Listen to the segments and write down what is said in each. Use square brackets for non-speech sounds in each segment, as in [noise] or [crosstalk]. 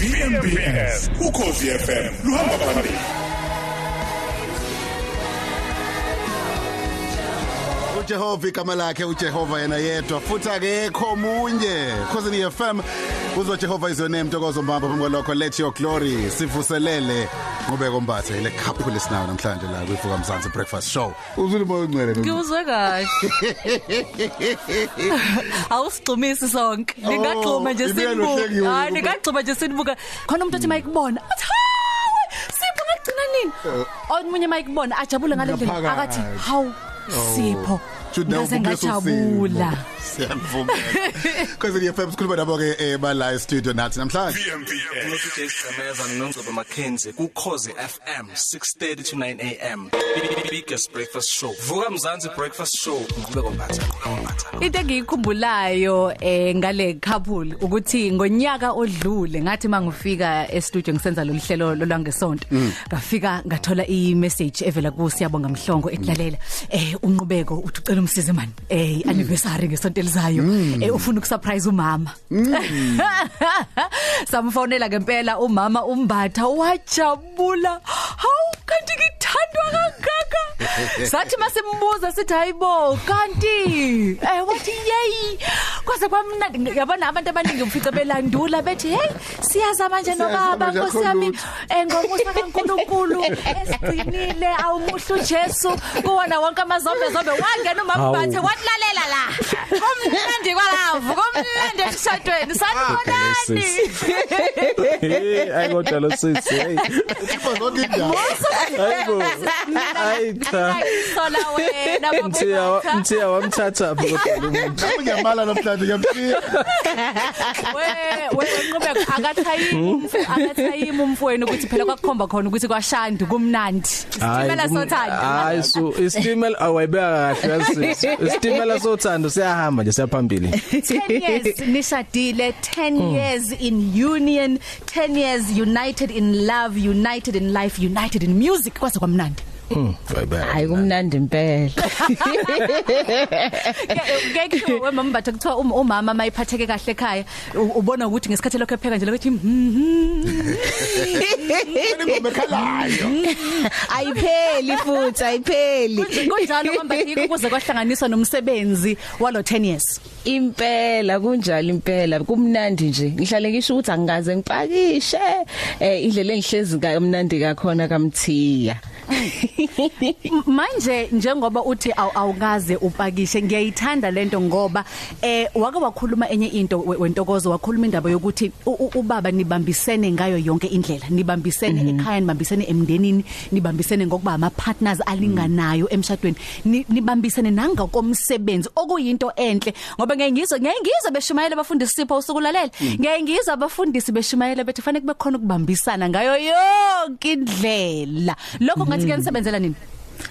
VMBS ukhosi FM luhamba phambili. uJehova igama lakhe uJehova yena yedwa futhi akekho omunye Khosini FM uzo Jehova is your name Ntokozo Mbamba phumbo lokho let your glory sivuselele ngubeko mbathe ile couple isinayo namhlanje la kwivuka mzansi breakfast show uzule moyo ongcwele Ngizwe kahle. [laughs] Awusigcumisi sonke. Ningagcuma nje Oh, ibiyalo sinibuka. hlekiwe Hayi ukuba- ningagcuma nje sinibuka. Khona umuntu othi mayikubona. Athi hawe sipho ngagcina nini? Omunye mayikubona ajabule ngalendlela Eh. Ngaphakathi. akathi hawu sipho. Ngaze ngajabula. Siyavumela Khosini FM sikhuluma nabo ke eh, ba live studio nathi namhlanje VMBS Ngikuthi Semeza noNgcobo Mackenzie ku Khosi FM 6:30 to 9 am. Biggest breakfast show. Vuka Mzansi breakfast show ngqhubeko mbatha. Into engiyikhumbulayo eh ngale couple ukuthi ngonyaka odlule ngathi mangifika e studio ngisenza lo hlelo lolwangesonto ngafika ngathola i message evela ku siyabonga mhlongo ekulalela eh unqubeko uthi ucela umsize man eh anniversary ngesonto elizayo. Eh ufuna ukusurprise umama? [laughs] Samfonela ngempela umama umbatha wajabula. Hawu kanti ngithandwa kangaka sathi masimbuza sithi hayibo kanti eh wathi yey kwaze kwamnandi yabona abantu abaningi umfica belandula bethi hey siyaza manje nobaba Siyaza manje, nkosi yami akho eh ngomusa kaNkuluNkulu esigcinile awumuhlu Jesu kuwona wonke amazombe zombe wangena umambathe watlalela la komnandi kwalavu komnandi emshadweni sanibonani hey ayikodwa lo sisi hey Sipho zonke indawo hayibo hayi cha sola wena [laughs] mthiya babutha mthiya wamthatha phi kodwa lo muntu. [laughs] Nami ngiyamala namhlanje ngiyamthiya we we nqubeka akathayimi umfu akathayimi umfweni ukuthi phela kwakukhomba khona ukuthi kwashandi kumnandi. Isitimela sothando. hayi so istimela awayibeka kahle yasisi [laughs] istimela sothando siyahamba nje siyaphambili. 10 years nishadile 10 years in union 10 years united in love united in life united in music kwase kwamnandi. Wayibeka hayi kumnandi impela ngeke wemama bathe kuthiwa um- umama mayiphatheke kahle ekhaya ubona ukuthi ngesikhathi lokho epheka nje lokuthi ingoma ekhalayo [laughs] ayipheli futhi ayipheli. Kunjalo kwamba yikho kuze kwahlanganiswa nomsebenzi walo 10 years. Impela kunjalo impela. Kumnandi nje. Ngihlale ngisho ukuthi angikaze ngipakishe eh indlela engihlezi kamnandi kakhona kamthiya. [laughs] manje njengoba uthi aw- awukaze upakishe ngiyayithanda lento ngoba eh wake wakhuluma enye into we- wentokozo wakhuluma indaba yokuthi u- u- ubaba nibambisene ngayo yonke indlela. Nibambisene ekhaya nibambisene emndenini nibambisene ngokuba ama partners alinganayo emshadweni. Ni- nibambisene nangakomsebenzi okuyinto enhle. Ngoba ngiyengizwa ngiyengizwa beshumayela abafundisi sipho usukulalela ngiyengizwa abafundisi beshumayela bethi fanele kube khona ukubambisana ngayo yonke indlela. Lokho ngathi kuyanisebenzela nini?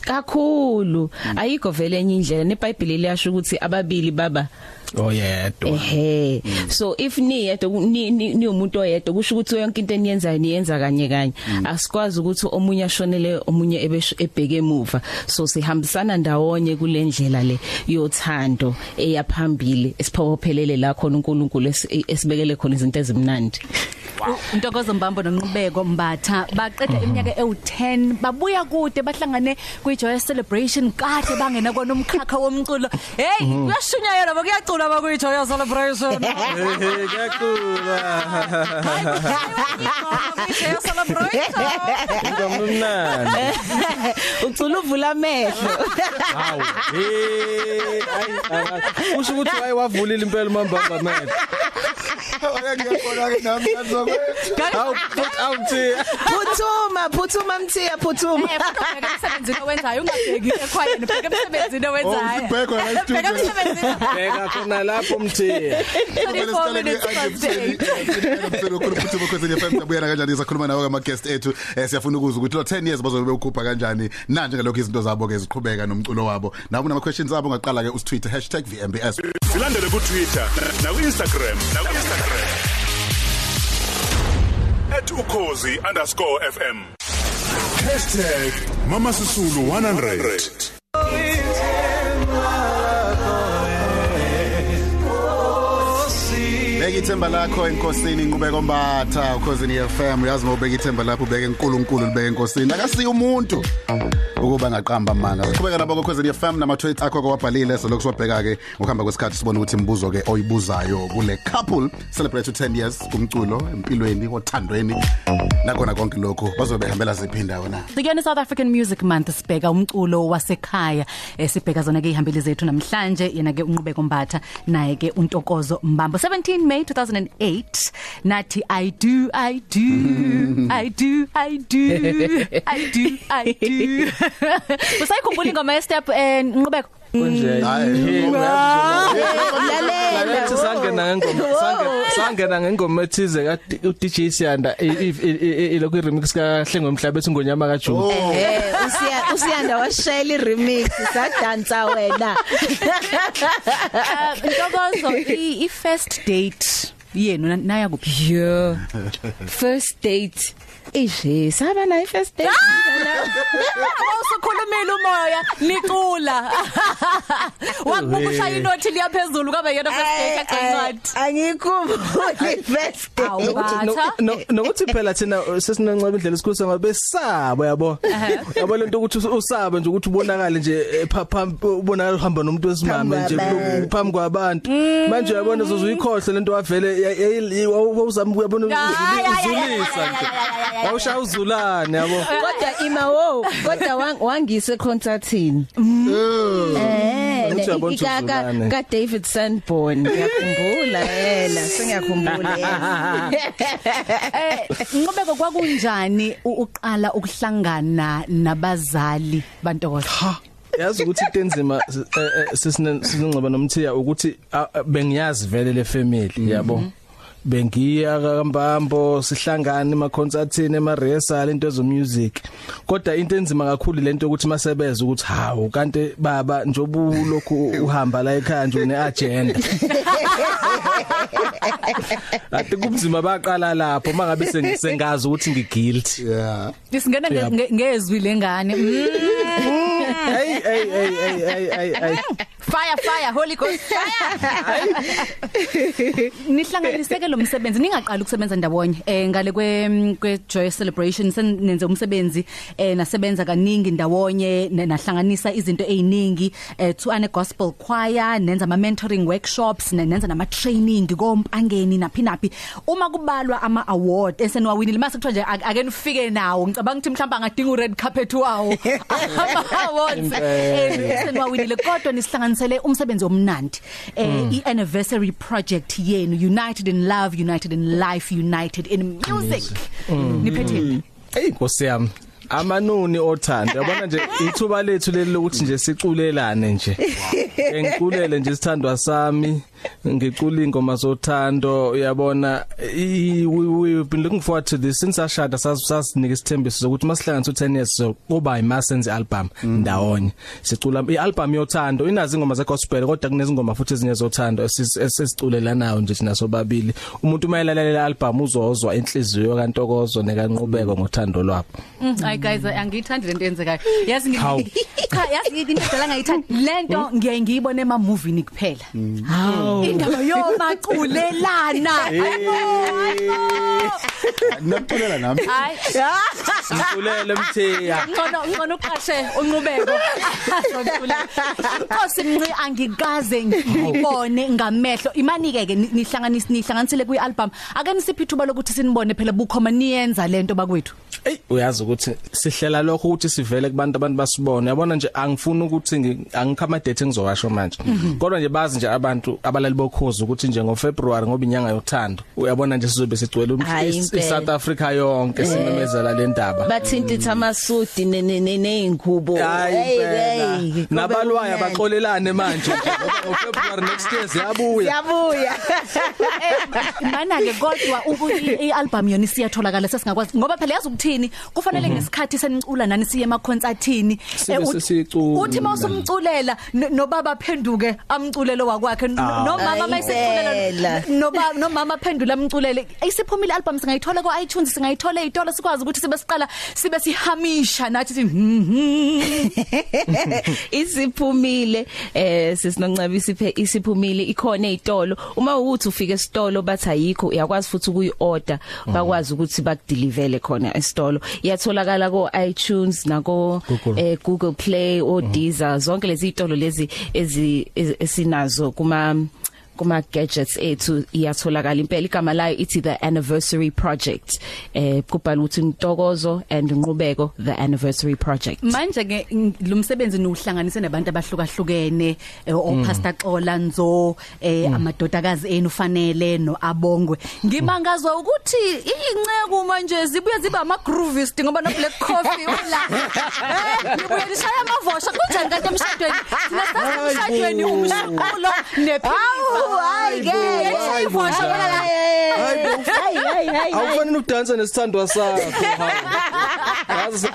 Kakhulu. Ayikho vele enye indlela. neBhayibheli liyasho ukuthi ababili baba oyedwa ehe. So if niyedwa ku- ni ni ni umuntu oyedwa kusho ukuthi yonke into eniyenzayo niyenza kanye kanye. Asikwazi ukuthi omunye ashonele omunye ebheke emuva. So sihambisana ndawonye kule ndlela le yothando eyaphambili esiphokophelele la khona uNkulunkulu esi- esibekele khona izinto ezimnandi. Ntokozo Mbambo nonqubeko Mbatha baqeda iminyaka ewu10 babuya kude bahlangane kwi Joy Celebration kade bangena kona umkhakha womculo. Hey kuyashunyayela bakuyacula bakwi Joy Celebration hey kuyaqula Joy Celebration ngomnandi ucula uvula amehlo hawu hey ayi usho ukuthi wayewavulile impela mambamba man ngiyakona ke nami ngizokwenza hawu futhi awuthi phuthuma phuthuma mthiya phuthuma Eh bheka emsebenzini owenzayo ungabheki ekhwayeni bheka emsebenzini owenzayo usibhekwa la Bheka studio emsebenzini bheka khona lapho mthiya 24 minutes past eight. Mselo khona futhi bokhosini FM sabuyana kanjani sakhuluma nawo ama guest ethu eh, siyafuna ukuzwa ukuthi lo 10 years bazobe ukhupha kanjani nanje ngalokho izinto zabo ke ziqhubeka nomculo wabo nawo nama questions abo ngaqala ke usitweet #vmbs silandele ku Twitter na ku Instagram na ku Instagram @ukhozi_fm #mamasisulu100 Beke ubeka ithemba lakho enkosini inqubeko mbatha ukhosini FM uyazi mawubeka ithemba lapho ubeka enkulunkulu libeka enkosini. Akasiyo umuntu. Ukuba ngaqamba amanga siqhubeka nabo kokhosini FM nama tweets akho kwabhalile so lokuswabheka ke ngokuhamba kwesikhathi sibona ukuthi imibuzo ke oyibuzayo kule couple celebrate 10 years kumculo empilweni othandweni nakona konke lokho bazobe behambela ziphi indawo na? Sikuyona South African Music Month sibheka umculo wasekhaya eh, sibheka zona ke ihambeli zethu namhlanje yena ke unqubeko mbatha naye ke untokozo mbambo. 17 May 2008 nathi I do I do I do I do I do I do. [laughs] Usayikhumbula ingoma ye step eh nqubeko konje hayi Lalela. Sangena ngengoma sangena sangena ngengoma ethize ka DJ Siyanda ilokhu remix ka Hlengwe Mhlaba ethi ngonyama ka June Eh usiya usiyanda washayela i-remix sadansa wena. [laughs] Ah, Ntokozo i i first date. Yenu na- naya kuphi? Yeah. [laughs] First date. Ishe, saba [laughs] na first date. Awusukhulumile umoya. Nicula Wakubuka ushaya inothi liyaphezulu kabe yena first date yacancwadi Angikhumbuli first date. Awubatha No- nokuthi phela thina sesinancaba indlela esikhulisa ngabe sabo yabo. Yabo lento ukuthi us- usabe nje ukuthi ubonakale nje eh, pha- phambi ubonakala uhamba nomuntu wesimame Phambi nje kwabantu. phambi kwabantu. Manje uyabona zozuyikhohle lento wavele ya- ya- wawuzama ukuyabona Ya, ya, ya, ya, uzulisa ya, ya, nje ya, ya, ya, ya. wawushaya uzulane yabo Kodwa ima wo, kodwa wang- wangise concertini. Eh, Ukuthi uyabona ukuthi ka ka uzulane. ka David Sanborn. Ngiyakhumbula yena, sengiyakhumbula yena. eh nqobeko kwakunjani u- uqala ukuhlangana nabazali bantokozo ha yazi ukuthi into enzima sisinengcoba nomthiya ukuthi ah, ah, bengiyazi vele le family yabo? Bengiya kambambo sihlangana ema concertini ema rehearsal into zo music kodwa into enzima kakhulu lento ukuthi masebeza ukuthi hawu kanti baba njobe ulokhu uhamba la ekhaya nje une agenda ati kubuzima baqala lapho mangabe sengazi ukuthi ngiguilty. Yeah. Isingena nge- nge- ngezwi lengane. Mm. hey hey hey hey hey hey fire fire holy ghost fire. Nihlanganiseke lo msebenzi ningaqala ukusebenza ndawonye eh ngale kwe kwe joy celebration senenze umsebenzi eh nasebenza kaningi ndawonye ne- nahlanganisa izinto eziningi eh to ane gospel choir nenza ama mentoring workshops ne- nenza nama training kompangeni naphi naphi. Uma kubalwa ama award eseniwawinile mase kuthiwa nje ake ake nifike nawo. Ngicabanga ukuthi mhlawumbe angadinga u red carpet wawo. [laughs] Ama awards eh eseniwawinile kodwa nisihlanganisele umsebenzi omnandi. Eh i anniversary project yenu united in love united in life united in music. Niphetheni? Hey Nkosi yami amanuni othando. Yabona nje [laughs] ithuba lethu leli lokuthi nje siculelane nje. [laughs] Engiculele nje sithandwa sami. Ngicula ingoma zothando uyabona? I- we we've been looking forward to this. Since ashada sasinika isithembiso sokuthi masihlanganisa u10 years so kuba imasenze album ndawonye. Sicula ialbum yothando inazi ingoma ze gospel kodwa kunezingoma futhi ezinye zothando esis- esisiculelanayo nje thina sobabili. Umuntu mayelalela album uzozwa inhliziyo kantokozo nekanqubeko ngothando lwabo ay guys angiyithandi lento yenzekayo. Yazi ngi Hawu. cha yazi into edala ngayithandi lento ngiye ngiyibone ema movie ni kuphela hawo indaba yomaculelana nakuxolela nami hayi Siculele mthiya ngcono ngcono uqashe unqubeko Osimnci angikaze ngibone ngamehlo. Imanike ke nihlanganisi nihlanganisele kwi album ake nisiphi ithuba lokuthi sinibone phela bukhoma niyenza lento bakwethu? Ey uyazi ukuthi sihlela lokho ukuthi sivele kubantu abantu basibone. Yabona nje angifuni ukuthi ngi- angikhama date engizowasho manje. Kodwa nje bazi nje abantu abalali bokhozi ukuthi nje ngo February ngoba inyanga yothando uyabona nje sizobe sigcwele um- Hayi, i- impela. i- South Africa yonke simemezela le ndaba. Bathintitha amasudi ne- ne- ne- neingubo. hayi Hey, phela hey, nabalwaya kube baxolelane manje nje ngoba ngo February next year siyabuya Yabuya. mana ke kodwa ubu i- i-album yona siyatholakala sesingakwazi ngoba phela yazi ukuthini econcertini kufanele ngesikhathi senicula nani siye emaconcertini Sibe sesicula. uthi mawusumculela no- nobaba phenduke amculele wakwakhe no- Ah. nomama mayiseculela Ayimpela. noba nomama aphendule amculele. Ayisiphumile album singayithola ku iTunes singayithola ezitolo sikwazi ukuthi sibe siqala sibe sihamisha nathi sithi mhm [laughs] isiphumile eh sisinoncaba isiphe isiphumile ikhona ezitolo uma uthi ufika esitolo bathi ayikho uyakwazi futhi ukuyi-order bakwazi ukuthi bakudilivele khona esitolo. Iyatholakala ko iTunes nako Google. eh Google Play o Deezer zonke lezi zitolo lezi ezi ezi- esinazo kuma kuma gadgets ethu iyatholakala. Impela igama layo ithi the anniversary project eh kubhala ukuthi intokozo and inqubeko the anniversary project. Manje ke ng- lo msebenzi nuhlanganise nabantu abahlukahlukene eh, opastor Xola Nzo eh amadodakazi enu fanele noabongwe ngimangazwa ukuthi inceke manje zibuye ziba ama groovist ngoba no black coffee ula eh nibuye lishaya amavosha. Kunjani kanti emshadweni? Thina sazi emshadweni umshukulo nephiwa hayi ke Hayi bo, hayi hayi hayi awufanele udansa nesithandwa sakho yazi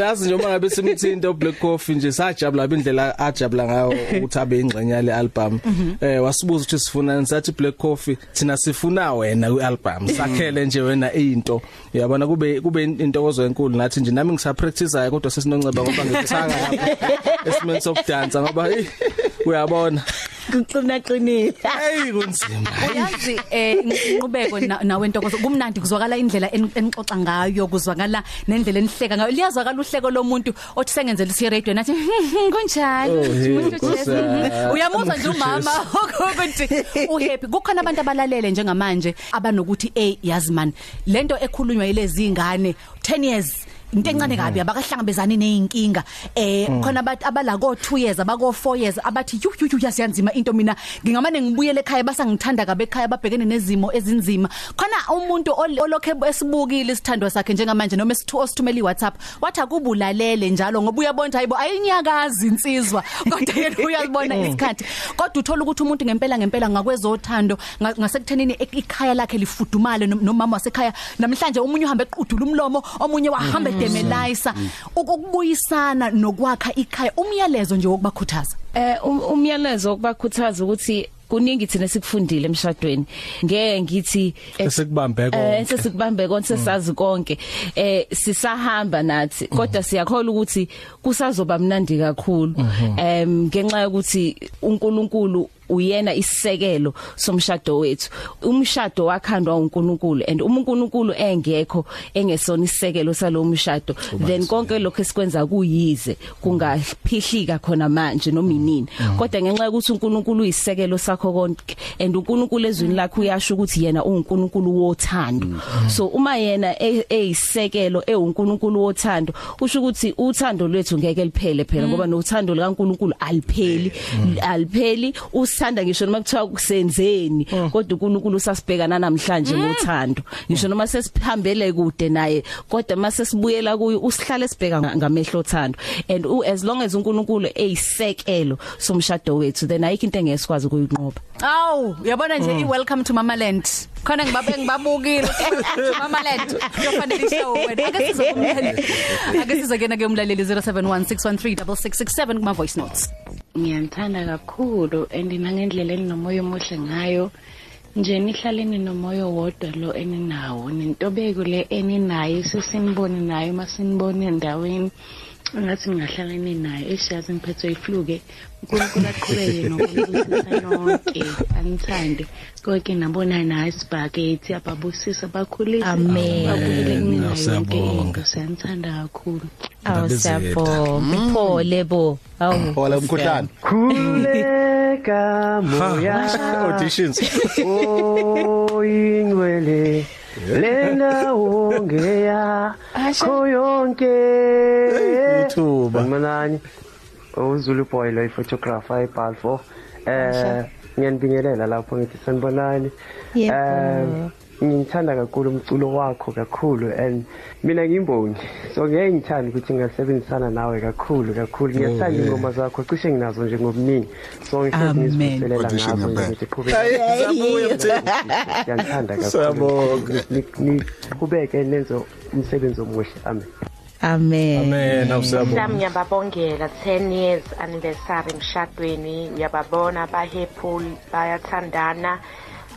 yazi nje uma ngabe simthinta ublack coffee nje sajabula indlela ajabula ngayo ukuthi abe ingxenye yale album eh wasibuza ukuthi sifuna sathi black coffee thina sifuna wena kwialbum sakhele nje wena into. Uyabona kube kube intokozo enkulu nathi nje nami ngisa practice kodwa sesinonceba ngoba ngikuthanga lapha esimeni sokudansa ngoba hey uyabona. Kuqina qinile hey kunzima. Uyazi eh inqubeko na- nawe ntokozo. Kumnandi kuzwakala indlela en- enixoxa ngayo kuzwakala nendlela enihleka ngayo. Liyazwakala uhleko lomuntu othi sengenzela isi radio nathi kunjani Oh, hey, Umuntu Nkosi Jesu. yami. uyamuzwa nje umama [laughs] ukuthi uhappy kukhona abantu abalalele njengamanje abanokuthi hey yazi man lento ekhulunywa yilezi ingane 10 years. Into encane kabi abakahlangabezani nezinkinga eh khona abantu abala ko 2 years abako 4 years abathi yu yu yu yasiyanzima into mina. Ngingamane ngibuyele ekhaya basangithanda kabe ekhaya babhekene nezimo ezinzima. Khona umuntu ol- olokhe esibukile isithandwa sakhe njengamanje noma esithu osithumela iWhatsApp wathi akubulalele njalo ngoba uyabona hayibo ayinyakazi insizwa. [laughs] Kodwa yena uyalibona isikhathi. Kodwa uthola ukuthi umuntu ngempela ngempela ngakwezothando nga- ngasekuthenini ek- ikhaya lakhe lifudumale nom- nomama wasekhaya. Namhlanje umunye uhambe equdula umlomo omunye wahamba edemelayisa ukubuyisana nokwakha ikhaya umyalezo nje wokubakhuthaza. Eh um- umyalezo okubakhuthaza ukuthi kuningi thina sikufundile emshadweni. Ngeke ngithi eh, Esikubambe konke. eh, sesikubambe konke sesazi konke. Eh sisahamba nathi. Kodwa siyakholwa ukuthi kusazoba mnandi kakhulu. Em ngenxa yokuthi uNkulunkulu uyena isisekelo somshado wethu. Umshado wakhandwa uNkulunkulu and uma uNkulunkulu engekho engesona isisekelo salowo mshado. Then konke lokho esikwenza kuyize kungaphihlika khona manje noma inini. Kodwa ngenxa yokuthi uNkulunkulu uyisekelo sakho konke and uNkulunkulu ezwini lakhe uyasho ukuthi yena uNkulunkulu wothando. So uma yena e- eyisekelo ewuNkulunkulu wothando usho ukuthi uthando lwethu ngeke liphele phela ngoba nothando likaNkulunkulu alipheli. Alipheli usithanda ngisho noma kuthiwa kusenzeni kodwa uNkulunkulu usasibhekana namhlanje ngothando ngisho noma sesihambele kude naye kodwa mase sibuyela kuyo usihlale sibheka nga- ngamehlo othando and u- as long as uNkulunkulu eyisekelo somshado wethu then ayikho into engesikwazi ukuyinqoba Aw, uyabona nje i welcome to Mamaland. Khona ngibabe ngibabukile [laughs] to Mamaland. Kuyofanele ishow wena. Ake sizokumlaleli. Ake sizokena ke umlaleli 0716136667 kuma voice notes. Ngiyanthanda kakhulu and nangendlela eninomoya omuhle ngayo. Nje nihlaleni nomoya wodwa lo eninawo nentobeko le eninayo sesinibone nayo masinibone endaweni ngathi ngahlalene nayo eshazi ngiphethwe ifluke uNkulunkulu aqhubeke nokulisisa yonke. Anithande konke nabona nayo isibhakethi ababusisa bakhulisa Amen. babukele kumina yonke Siyabonga. into. Siyanthanda kakhulu. Awu siyabonga iphole bo. Awu. Hola umkhuhlane. khuleka moya. [laughs] Auditions. Oyingcwele lena wongeya koyonke Ithuba. manani uzulu boy lo photographer eBalfour eh ngiyanibingelela lapho ngithi sanibonani Yebo. Eh ngithanda kakhulu umculo wakho kakhulu and mina ngimbongi. So ngeke ngithande ukuthi ngingasebenzisana nawe kakhulu kakhulu. Ngiyathanda ingoma zakho cishe nginazo nje ngobuningi. So ngihlezi ngizivuselela Audition ngazo nje ngempela. ukuthi qhubeka ngiyathanda kakhulu. Siyabonga. Ni- ni- niqhubeke nenze umsebenzi omuhle. Amen. Amen. Amen. Awusiyabona Sami ngiyababongela. 10 years anniversary emshadweni. Ngiyababona bahappy bayathandana.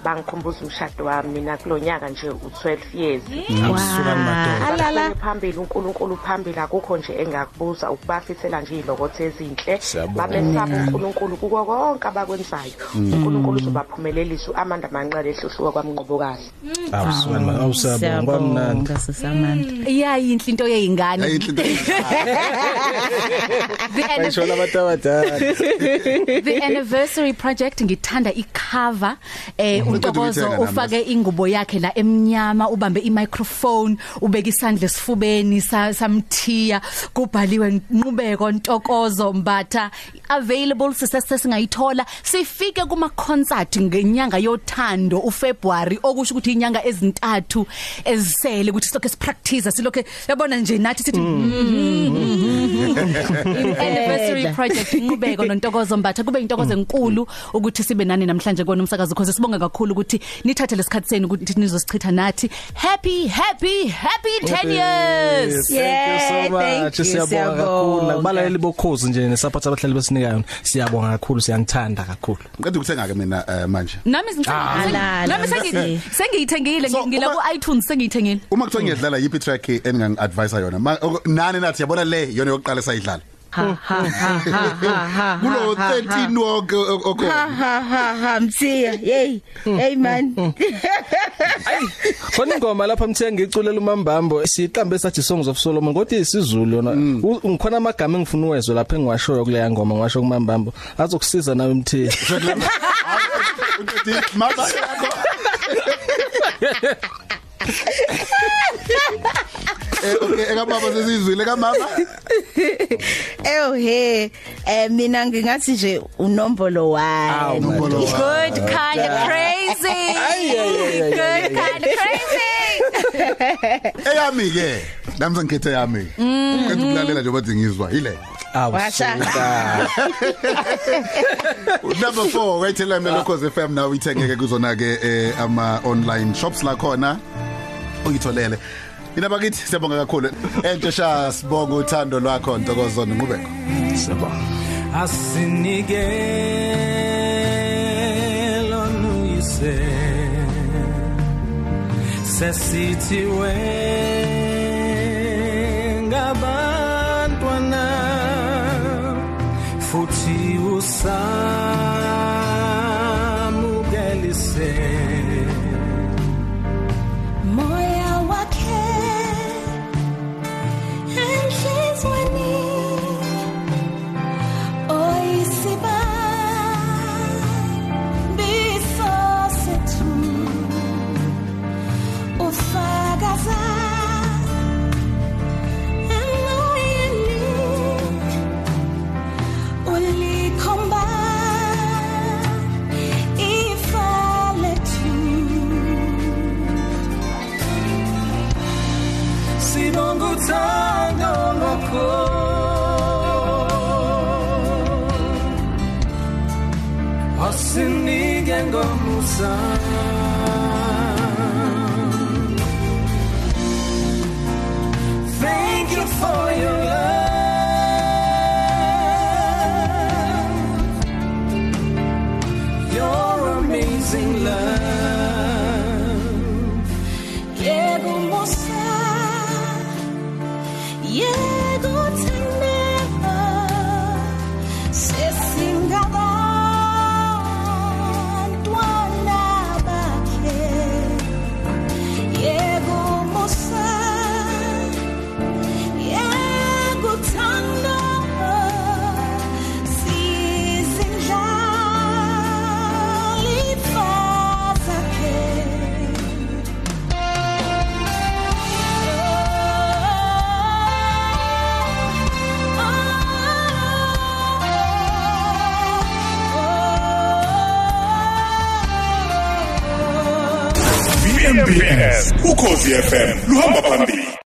Bangikhumbuza umshado wami mina kulonyaka nje u12 years. Awusukani madoda alala. phambili uNkulunkulu phambili. Akukho nje engakubuza ukubafisela nje izilokothe ezinhle. Siyabonga. babesaba uNkulunkulu kuko konke abakwenzayo. uNkulunkulu uzobaphumelelisa amanda manqale ehluhluka kwamnqobokazi awusukani ma- awusiyabona kwamnandi Siyabonga. Sisamandla iyayinhle into yeyingane ayinhle into [laughs] the, anni- bayishona abantu abadala. [laughs] The anniversary project ngithanda icover eh Uqeda uNtokozo ukuyithenga nami ufake ingubo yakhe la emnyama ubambe imicrophone ubeka isandla esifubeni sa- samthiya kubhaliwe nqubeko Ntokozo Mbatha available sisese singayithola sifike kuma concert ngenyanga yothando uFebruary okusho ukuthi inyanga ezintathu ezisele ukuthi silokho sipractice silokho yabona nje nathi sithi [laughs] anniversary project inqubeko nontokozo mbatha kube intokozo enkulu ukuthi sibe nani namhlanje kona umsakazo because sibonga kakhulu ukuthi nithathe lesikhathi senu ukuthi nizosichitha nathi. Happy happy happy 10 years! Yes, thank you so Yeah, much. thank you, siyabonga kakhulu. siyabonga. nakubalaleli bokhozi nje nesupport abahlali besinika yona siyabonga kakhulu siyangithanda kakhulu. Ngiqeda ukuthenga ke mina eh, manje. Nami Ah, la, nami la, sengi- la. sengiyithengile So, ngila uma- ku iTunes sengiyithengile. Uma kuthiwa ngiyadlala yipi track eningangi advise yona? Ma- oko- nani nathi yabona le yona yokuqala sayidlala ha ha ha ha ha ha kulo ha, ha, 13 wonke o- ha okhona ha ha ha mthiya hey hey man. Khona ingoma lapha mthe ngiculela umambambo siqambe sathi songs of Solomon kodwa isizulu yona. U- ngikhona amagama engifuna uwezwe lapha engiwashoyo kuleya ngoma ngiwasho kumambambo. Azokusiza nawe mthe uthi mama yakho Eh okay ekababa sesizwile kamama? [laughs] Ew he eh mina ngingathi nje unombolo 1 Nombolo one. good kind of crazy. Good kind of crazy. [laughs] Eyami ke nami sengikhethe yami ngiqeda ukulalela nje bathi ngizwa ile Washa. [laughs] number 4 wayithela mina lokho FM now ithengeke kuzona ke eh, ama online shops la khona uyitholele. Ina bakithi siyabonga kakhulu. Entshe sha sibonga uthando lwakho Ntokozo Nqubeko asinikelo nuyise. Sesithi ngabantwana futhi usamukelise asinike ukhosi FM luhamba phambili.